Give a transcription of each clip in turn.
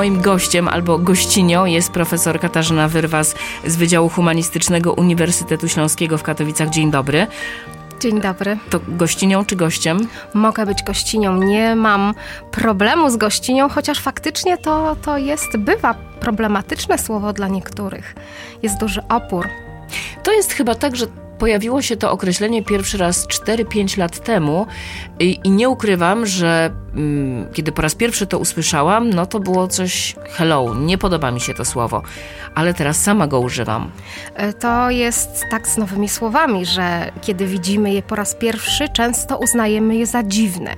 moim gościem albo gościnią jest profesor Katarzyna Wyrwas z Wydziału Humanistycznego Uniwersytetu Śląskiego w Katowicach. Dzień dobry. Dzień dobry. To gościnią czy gościem? Mogę być gościnią. Nie mam problemu z gościnią, chociaż faktycznie to, to jest, bywa problematyczne słowo dla niektórych. Jest duży opór. To jest chyba tak, że pojawiło się to określenie pierwszy raz 4-5 lat temu i, i nie ukrywam, że mm, kiedy po raz pierwszy to usłyszałam, no to było coś hello, nie podoba mi się to słowo, ale teraz sama go używam. E, to jest tak z nowymi słowami, że kiedy widzimy je po raz pierwszy, często uznajemy je za dziwne.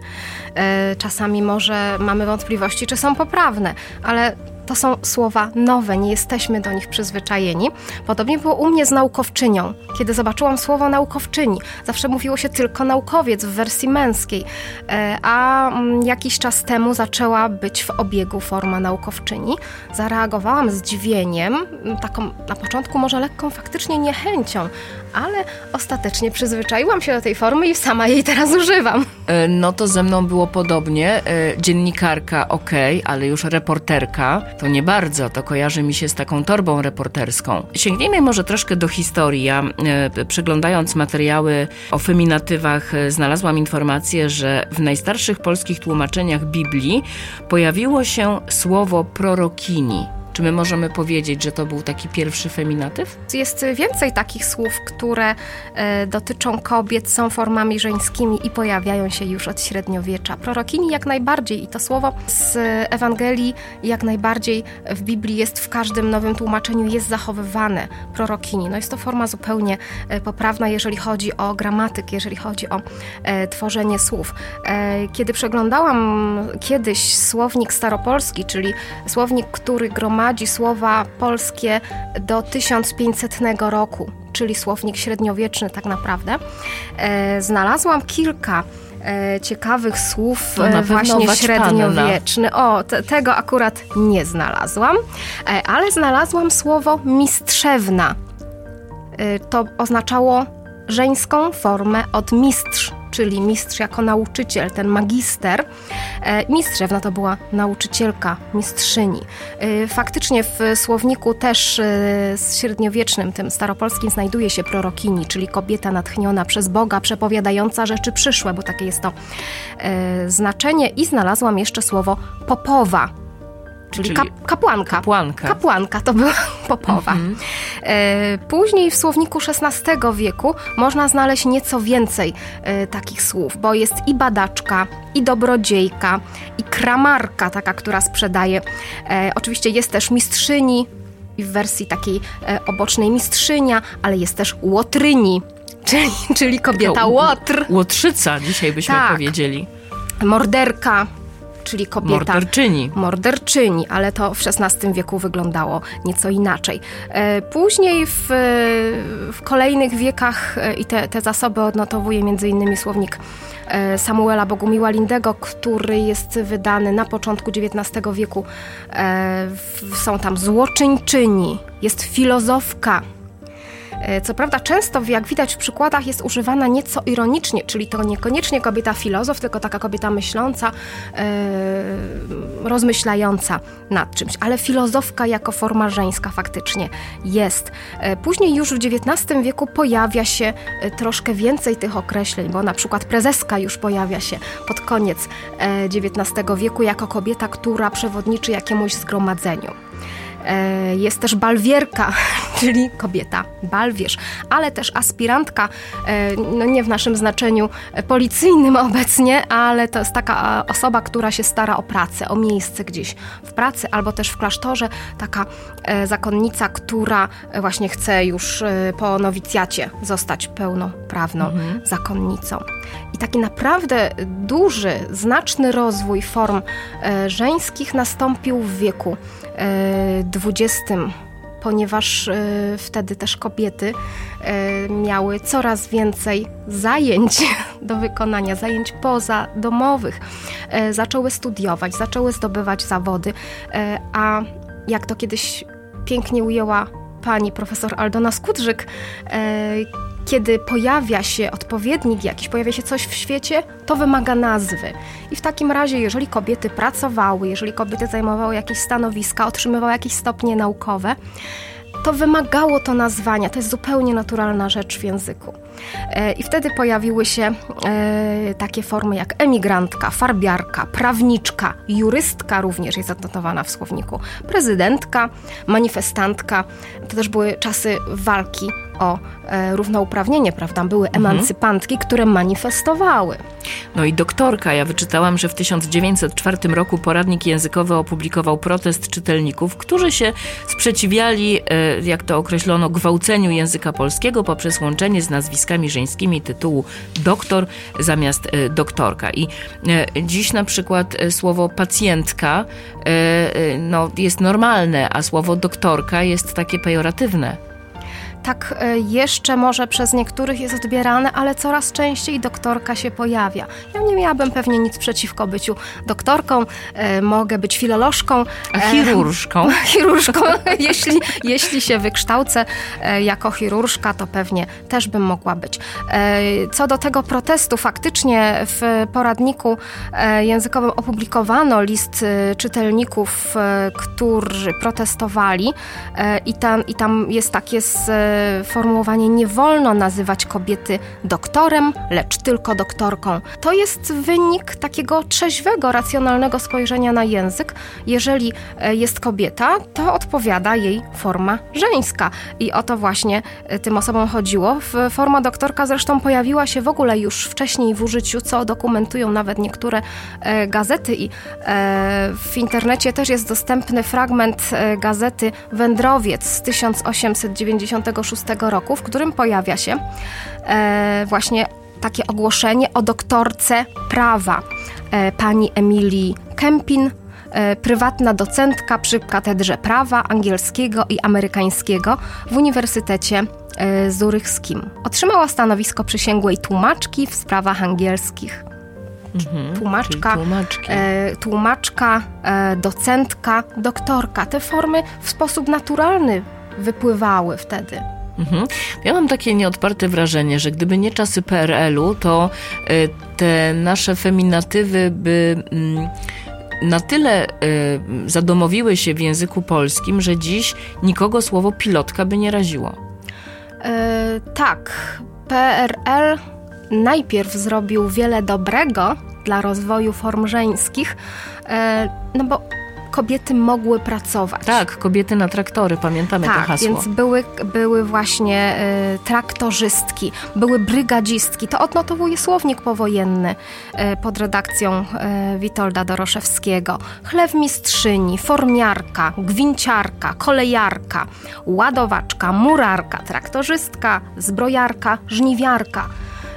E, czasami może mamy wątpliwości, czy są poprawne, ale to są słowa nowe, nie jesteśmy do nich przyzwyczajeni. Podobnie było u mnie z naukowczynią. Kiedy zobaczyłam słowo naukowczyni, zawsze mówiło się tylko naukowiec w wersji męskiej, e, a mm, jakiś czas temu zaczęła być w obiegu forma naukowczyni. Zareagowałam zdziwieniem, taką na początku może lekką faktycznie niechęcią, ale ostatecznie przyzwyczaiłam się do tej formy i sama jej teraz używam. E, no to ze mną było podobnie. E, dziennikarka ok, ale już reporterka to nie bardzo. To kojarzy mi się z taką torbą reporterską. Sięgnijmy może troszkę do historii. Ja e, przeglądając materiały o feminatywach znalazłam informację, że w najstarszych polskich tłumaczeniach Biblii pojawiło się słowo prorokini. Czy my możemy powiedzieć, że to był taki pierwszy feminatyw? Jest więcej takich słów, które e, dotyczą kobiet, są formami żeńskimi i pojawiają się już od średniowiecza. Prorokini jak najbardziej i to słowo z Ewangelii jak najbardziej w Biblii jest w każdym nowym tłumaczeniu jest zachowywane. Prorokini. No jest to forma zupełnie e, poprawna, jeżeli chodzi o gramatyk, jeżeli chodzi o e, tworzenie słów. E, kiedy przeglądałam kiedyś słownik staropolski, czyli słownik, który gromadzi gromadzi słowa polskie do 1500 roku, czyli słownik średniowieczny tak naprawdę. E, znalazłam kilka e, ciekawych słów no, właśnie średniowieczny. O, te, tego akurat nie znalazłam, e, ale znalazłam słowo mistrzewna. E, to oznaczało żeńską formę od mistrz czyli mistrz jako nauczyciel, ten magister. E, mistrzewna to była nauczycielka, mistrzyni. E, faktycznie w słowniku też e, średniowiecznym, tym staropolskim, znajduje się prorokini, czyli kobieta natchniona przez Boga, przepowiadająca rzeczy przyszłe, bo takie jest to znaczenie. I znalazłam jeszcze słowo popowa czyli, czyli kap, kapłanka. kapłanka. Kapłanka to była popowa. Mhm. E, później w słowniku XVI wieku można znaleźć nieco więcej e, takich słów, bo jest i badaczka, i dobrodziejka, i kramarka, taka, która sprzedaje. E, oczywiście jest też mistrzyni, w wersji takiej obocznej mistrzynia, ale jest też łotryni, czyli, czyli kobieta łotr. Łotrzyca dzisiaj byśmy tak. powiedzieli. Morderka, czyli kobieta. Morderczyni. Morderczyni, ale to w XVI wieku wyglądało nieco inaczej. E, później w, w kolejnych wiekach e, i te, te zasoby odnotowuje m.in. słownik e, Samuela Bogumiła Lindego, który jest wydany na początku XIX wieku. Są tam złoczyńczyni, jest filozofka, E, co prawda często, jak widać w przykładach, jest używana nieco ironicznie, czyli to niekoniecznie kobieta filozof, tylko taka kobieta myśląca, e, rozmyślająca nad czymś, ale filozofka jako forma żeńska faktycznie jest. E, później już w XIX wieku pojawia się troszkę więcej tych określeń, bo na przykład prezeska już pojawia się pod koniec XIX wieku jako kobieta, która przewodniczy jakiemuś zgromadzeniu. E, jest też balwierka, czyli kobieta, balwierz, ale też aspirantka, e, no nie w naszym znaczeniu policyjnym obecnie, ale to jest taka osoba, która się stara o pracę, o miejsce gdzieś w pracy albo też w klasztorze, taka zakonnica, która właśnie chce już po nowicjacie zostać pełnoprawną mhm. zakonnicą. I taki naprawdę duży, znaczny rozwój form żeńskich nastąpił w wieku XX, ponieważ e, wtedy też kobiety e, miały coraz więcej zajęć do wykonania, zajęć pozadomowych. E, zaczęły studiować, zaczęły zdobywać zawody, a jak to kiedyś pięknie ujęła pani profesor Aldona Skudrzyk, kiedy pojawia się odpowiednik jakiś, pojawia się coś w świecie, to wymaga nazwy. I w takim razie, jeżeli kobiety pracowały, jeżeli kobiety zajmowały jakieś stanowiska, otrzymywały jakieś stopnie naukowe, to wymagało to nazwania. To jest zupełnie naturalna rzecz w języku. E, I wtedy pojawiły się e, takie formy jak emigrantka, farbiarka, prawniczka, jurystka również jest odnotowana w słowniku, prezydentka, manifestantka. To też były czasy walki o e, równouprawnienie, prawda? Były mhm. emancypantki, które manifestowały. No i doktorka. Ja wyczytałam, że w 1904 roku poradnik językowy opublikował protest czytelników, którzy się sprzeciwiali, e, jak to określono, gwałceniu języka polskiego poprzez łączenie z nazwiskami żeńskimi tytułu doktor zamiast e, doktorka. I e, dziś na przykład e, słowo pacjentka no, jest normalne, a słowo doktorka jest takie pejoratywne tak e, jeszcze może przez niektórych jest odbierane, ale coraz częściej doktorka się pojawia. Ja nie miałabym pewnie nic przeciwko byciu doktorką, e, mogę być filolożką. A chirurżką. E, chirurżką, jeśli, jeśli się wykształcę jako chirurżka, to pewnie też bym mogła być. Co do tego protestu, faktycznie w poradniku językowym opublikowano list czytelników, którzy protestowali i tam, i tam jest takie z formułowanie nie wolno nazywać kobiety doktorem, lecz tylko doktorką. To jest wynik takiego trzeźwego, racjonalnego spojrzenia na język. Jeżeli e, jest kobieta, to odpowiada jej forma żeńska. I o to właśnie e, tym osobom chodziło. Forma doktorka zresztą pojawiła się w ogóle już wcześniej w użyciu, co dokumentują nawet niektóre e, gazety i w internecie też jest dostępny fragment gazety Wędrowiec z 1896 2006 roku, w którym pojawia się e, właśnie takie ogłoszenie o doktorce prawa e, pani Emilii Kempin, e, prywatna docentka przy Katedrze Prawa Angielskiego i Amerykańskiego w Uniwersytecie e, Zurychskim. Otrzymała stanowisko przysięgłej tłumaczki w sprawach angielskich. Mhm, tłumaczka, e, tłumaczka e, docentka, doktorka. Te formy w sposób naturalny wypływały wtedy. Mhm. Ja mam takie nieodparte wrażenie, że gdyby nie czasy PRL-u, to y, te nasze feminatywy by mm, na tyle y, zadomowiły się w języku polskim, że dziś nikogo słowo pilotka by nie raziło. E, tak, PRL najpierw zrobił wiele dobrego dla rozwoju form żeńskich, e, no bo kobiety mogły pracować. Tak, kobiety na traktory, pamiętamy tak, to hasło. więc były, były właśnie y, traktorzystki, były brygadzistki. To odnotowuje słownik powojenny y, pod redakcją y, Witolda Doroszewskiego. Chlewmistrzyni, formiarka, gwinciarka, kolejarka, ładowaczka, murarka, traktorzystka, zbrojarka, żniwiarka.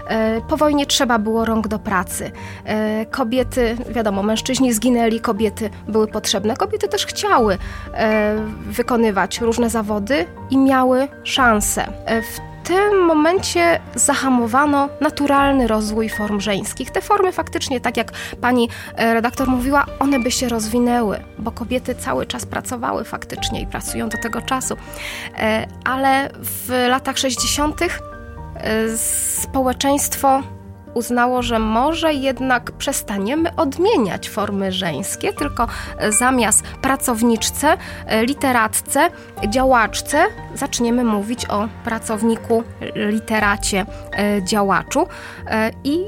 E, po wojnie trzeba było rąk do pracy. E, kobiety, wiadomo, mężczyźni zginęli, kobiety były potrzebne. Kobiety też chciały e, wykonywać różne zawody i miały szansę. W tym momencie zahamowano naturalny rozwój form żeńskich. Te formy faktycznie, tak jak pani redaktor mówiła, one by się rozwinęły, bo kobiety cały czas pracowały faktycznie i pracują do tego czasu. Ale w latach 60 społeczeństwo uznało, że może jednak przestaniemy odmieniać formy żeńskie, tylko zamiast pracowniczce, literatce, działaczce zaczniemy mówić o pracowniku, literacie, działaczu i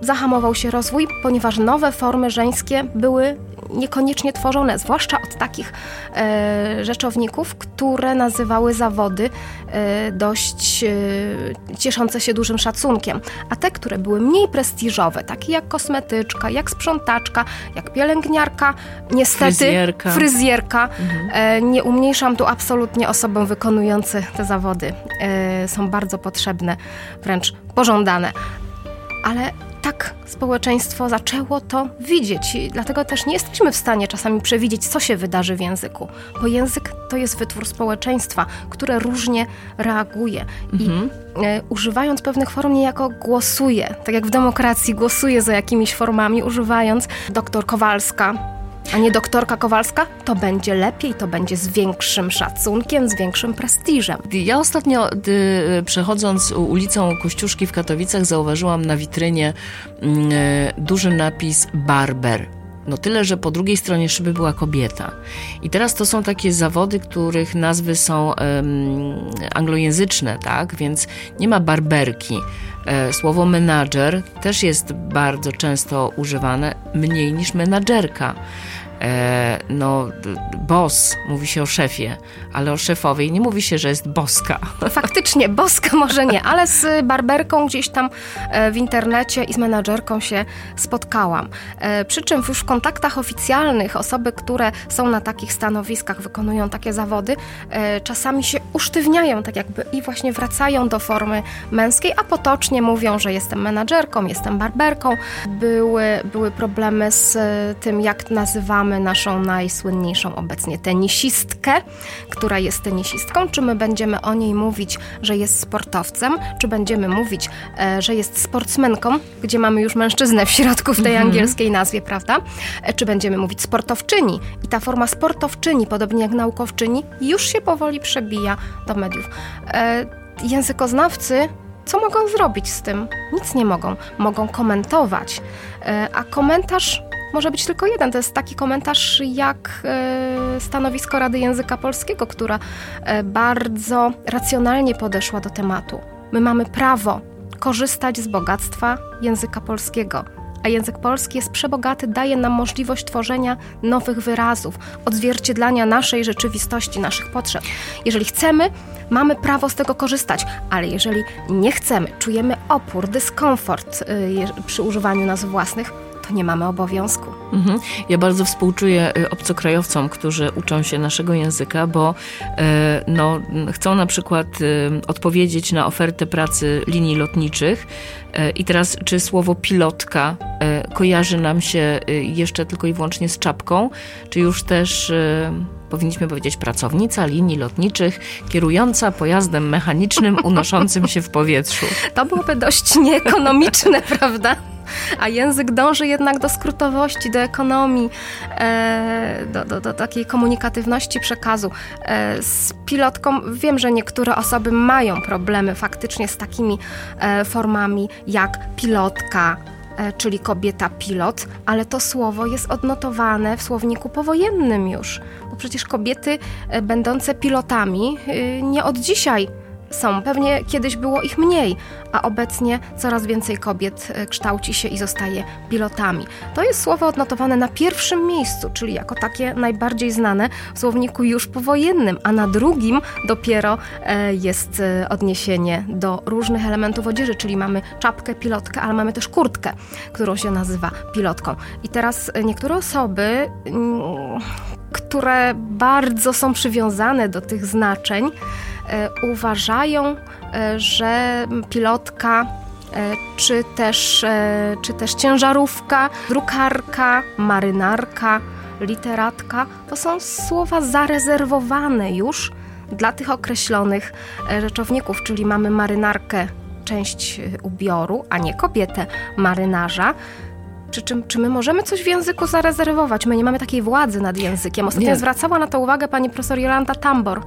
zahamował się rozwój, ponieważ nowe formy żeńskie były niekoniecznie tworzone, zwłaszcza od takich e, rzeczowników, które nazywały zawody e, dość e, cieszące się dużym szacunkiem, a te, które były mniej prestiżowe, takie jak kosmetyczka, jak sprzątaczka, jak pielęgniarka, niestety fryzjerka, fryzjerka mhm. E, nie umniejszam tu absolutnie osobom wykonujących te zawody. E, są bardzo potrzebne, wręcz pożądane. Ale tak społeczeństwo zaczęło to widzieć. I dlatego też nie jesteśmy w stanie czasami przewidzieć, co się wydarzy w języku, bo język to jest wytwór społeczeństwa, które różnie reaguje. Mhm. I e, używając pewnych form niejako głosuje. Tak jak w demokracji głosuje za jakimiś formami, używając doktor Kowalska a nie doktorka Kowalska, to będzie lepiej, to będzie z większym szacunkiem, z większym prestiżem. Ja ostatnio przechodząc ulicą Kościuszki w Katowicach zauważyłam na witrynie mm, e, duży napis barber. No tyle, że po drugiej stronie szyby była kobieta. I teraz to są takie zawody, których nazwy są um, anglojęzyczne, tak? Więc nie ma barberki. E, słowo menadżer też jest bardzo często używane, mniej niż menadżerka. E, no, boss, mówi się o szefie, ale o szefowej nie mówi się, że jest boska. Faktycznie, boska może nie, ale z barberką gdzieś tam e, w internecie i z menadżerką się spotkałam. E, przy czym już w kontaktach oficjalnych osoby, które są na takich stanowiskach, wykonują takie zawody, czasami się usztywniają tak jakby i właśnie wracają do formy męskiej, a potocznie mówią, że jestem menadżerką, jestem barberką. Były, były problemy z tym, jak nazywamy mamy naszą najsłynniejszą obecnie tenisistkę, która jest tenisistką. Czy my będziemy o niej mówić, że jest sportowcem, czy będziemy mówić, e, że jest sportsmenką, gdzie mamy już mężczyznę w środku w tej mhm. angielskiej nazwie, prawda? E, czy będziemy mówić sportowczyni? I ta forma sportowczyni, podobnie jak naukowczyni, już się powoli przebija do mediów. E, językoznawcy co mogą zrobić z tym? Nic nie mogą. Mogą komentować. A komentarz może być tylko jeden. To jest taki komentarz jak e, stanowisko Rady Języka Polskiego, która e, bardzo racjonalnie podeszła do tematu. My mamy prawo korzystać z bogactwa języka polskiego. A język polski jest przebogaty, daje nam możliwość tworzenia nowych wyrazów, odzwierciedlania naszej rzeczywistości, naszych potrzeb. Jeżeli chcemy, mamy prawo z tego korzystać, ale jeżeli nie chcemy, czujemy opór, dyskomfort y, przy używaniu nazw własnych, nie mamy obowiązku. Mhm. Ja bardzo współczuję y, obcokrajowcom, którzy uczą się naszego języka, bo e, no, chcą na przykład e, odpowiedzieć na ofertę pracy linii lotniczych. I teraz, czy słowo pilotka kojarzy nam się jeszcze tylko i wyłącznie z czapką, czy już też powinniśmy powiedzieć pracownica linii lotniczych, kierująca pojazdem mechanicznym unoszącym się w powietrzu. To byłoby dość nieekonomiczne, prawda? a język dąży jednak do skrótowości, do ekonomii, e, do, do, do takiej komunikatywności przekazu. E, z pilotką wiem, że niektóre osoby mają problemy faktycznie z takimi e, formami jak pilotka, czyli kobieta pilot, ale to słowo jest odnotowane w słowniku powojennym już, bo przecież kobiety będące pilotami nie od dzisiaj są. Pewnie kiedyś było ich mniej, a obecnie coraz więcej kobiet e, kształci się i zostaje pilotami. To jest słowo odnotowane na pierwszym miejscu, czyli jako takie najbardziej znane w słowniku już powojennym, a na drugim dopiero e, jest e, odniesienie do różnych elementów odzieży, czyli mamy czapkę, pilotkę, ale mamy też kurtkę, którą się nazywa pilotką. I teraz niektóre osoby mm, które bardzo są przywiązane do tych znaczeń, uważają, e, że pilotka e, czy też, czy też ciężarówka, drukarka, marynarka, literatka to są słowa zarezerwowane już dla tych określonych rzeczowników, czyli mamy marynarkę, część ubioru, a nie kobietę marynarza. Czy, czy, czy my możemy coś w języku zarezerwować? My nie mamy takiej władzy nad językiem. Ostatnio nie. zwracała na to uwagę pani profesor Jolanta Tambor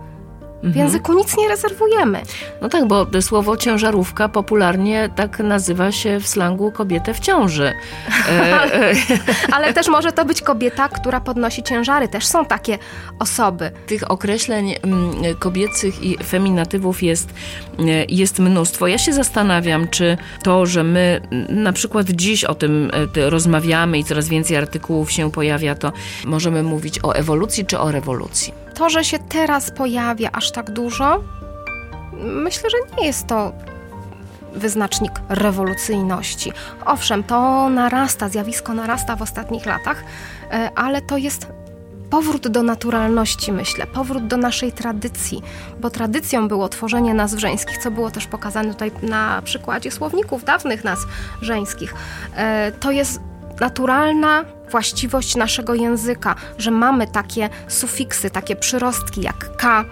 w mhm. języku nic nie rezerwujemy. No tak, bo słowo ciężarówka popularnie tak nazywa się w slangu kobietę w ciąży. ale, ale też może to być kobieta, która podnosi ciężary. Też są takie osoby. Tych określeń mm, kobiecych i feminatywów jest, e, jest mnóstwo. Ja się zastanawiam, czy to, że my na przykład dziś o tym e, rozmawiamy i coraz więcej artykułów się pojawia, to możemy mówić o ewolucji czy o rewolucji to, że się teraz pojawia aż tak dużo, myślę, że nie jest to wyznacznik rewolucyjności. Owszem, to narasta, zjawisko narasta w ostatnich latach, e, ale to jest powrót do naturalności, myślę, powrót do naszej tradycji, bo tradycją było tworzenie nazw żeńskich, co było też pokazane tutaj na przykładzie słowników dawnych nazw żeńskich. E, to jest naturalna właściwość naszego języka, że mamy takie sufiksy, takie przyrostki jak k,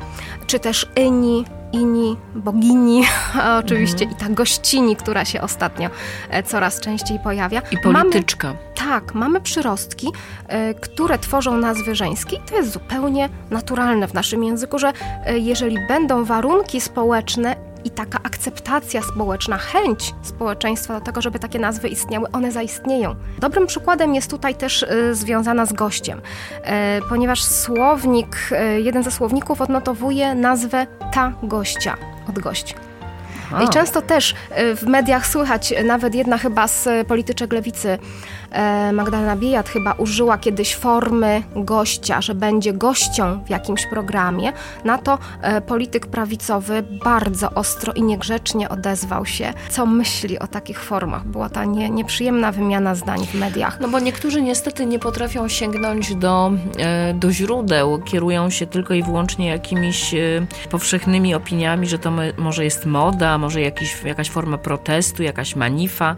czy też ini, ini, bogini, oczywiście mhm. i ta gościni, która się ostatnio e, coraz częściej pojawia. I polityczka. Mamy, tak, mamy przyrostki, y, które tworzą nazwy żeńskie i to jest zupełnie naturalne w naszym języku, że y, jeżeli będą warunki społeczne i taka akceptacja społeczna, chęć społeczeństwa do tego, żeby takie nazwy istniały, one zaistnieją. Dobrym przykładem jest tutaj też y, związana z gościem, y, ponieważ słownik, y, jeden ze słowników odnotowuje nazwę ta gościa od I często też y, w mediach słychać, nawet jedna chyba z polityczek lewicy, e, Magdalena Biejat chyba użyła kiedyś formy gościa, że będzie gością w jakimś programie. Na to e, polityk prawicowy bardzo ostro i niegrzecznie odezwał się, co myśli o takich formach. Była ta nie, nieprzyjemna wymiana zdań w mediach. No bo niektórzy niestety nie potrafią sięgnąć do, e, do źródeł, kierują się tylko i wyłącznie jakimiś powszechnymi opiniami, że to może jest moda, może jakiś, jakaś forma protestu, jakaś manifa.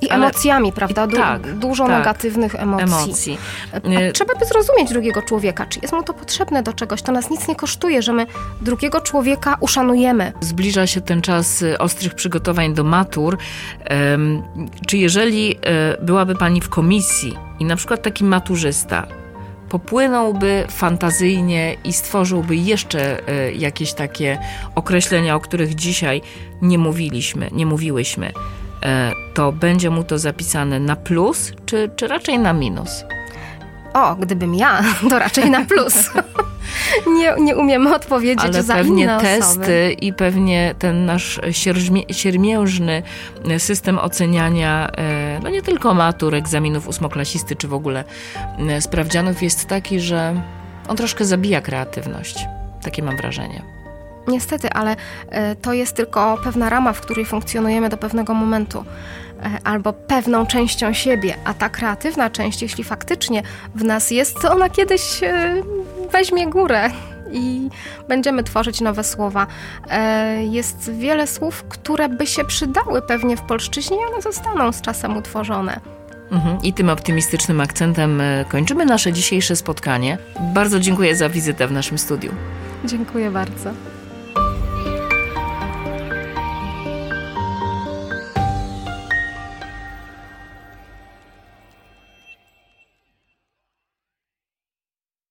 I ale... emocjami, prawda? Du tak, dużo tak, negatywnych emocji. emocji. A trzeba by zrozumieć drugiego człowieka, czy jest mu to potrzebne do czegoś. To nas nic nie kosztuje, że my drugiego człowieka uszanujemy. Zbliża się ten czas y, ostrych przygotowań do matur. Czy jeżeli y, byłaby Pani w komisji i na przykład taki maturzysta popłynąłby fantazyjnie i stworzyłby jeszcze e, jakieś takie określenia, o których dzisiaj nie mówiliśmy, nie mówiłyśmy, e, to będzie mu to zapisane na plus, czy, czy raczej na minus? O, gdybym ja, to raczej na plus. nie, nie umiemy odpowiedzieć Ale za pewnie testy osoby. i pewnie ten nasz siermiężny system oceniania, e, no nie tylko matur, egzaminów ósmoklasisty, czy w ogóle e, sprawdzianów jest taki, że on troszkę zabija kreatywność. Takie mam wrażenie. Niestety, ale e, to jest tylko pewna rama, w której funkcjonujemy do pewnego momentu. Albo pewną częścią siebie, a ta kreatywna część, jeśli faktycznie w nas jest, to ona kiedyś weźmie górę i będziemy tworzyć nowe słowa. E, jest wiele słów, które by się przydały pewnie w polszczyźnie i one zostaną z czasem utworzone. Mhm. I tym optymistycznym akcentem kończymy nasze dzisiejsze spotkanie. Bardzo dziękuję za wizytę w naszym studiu. Dziękuję bardzo.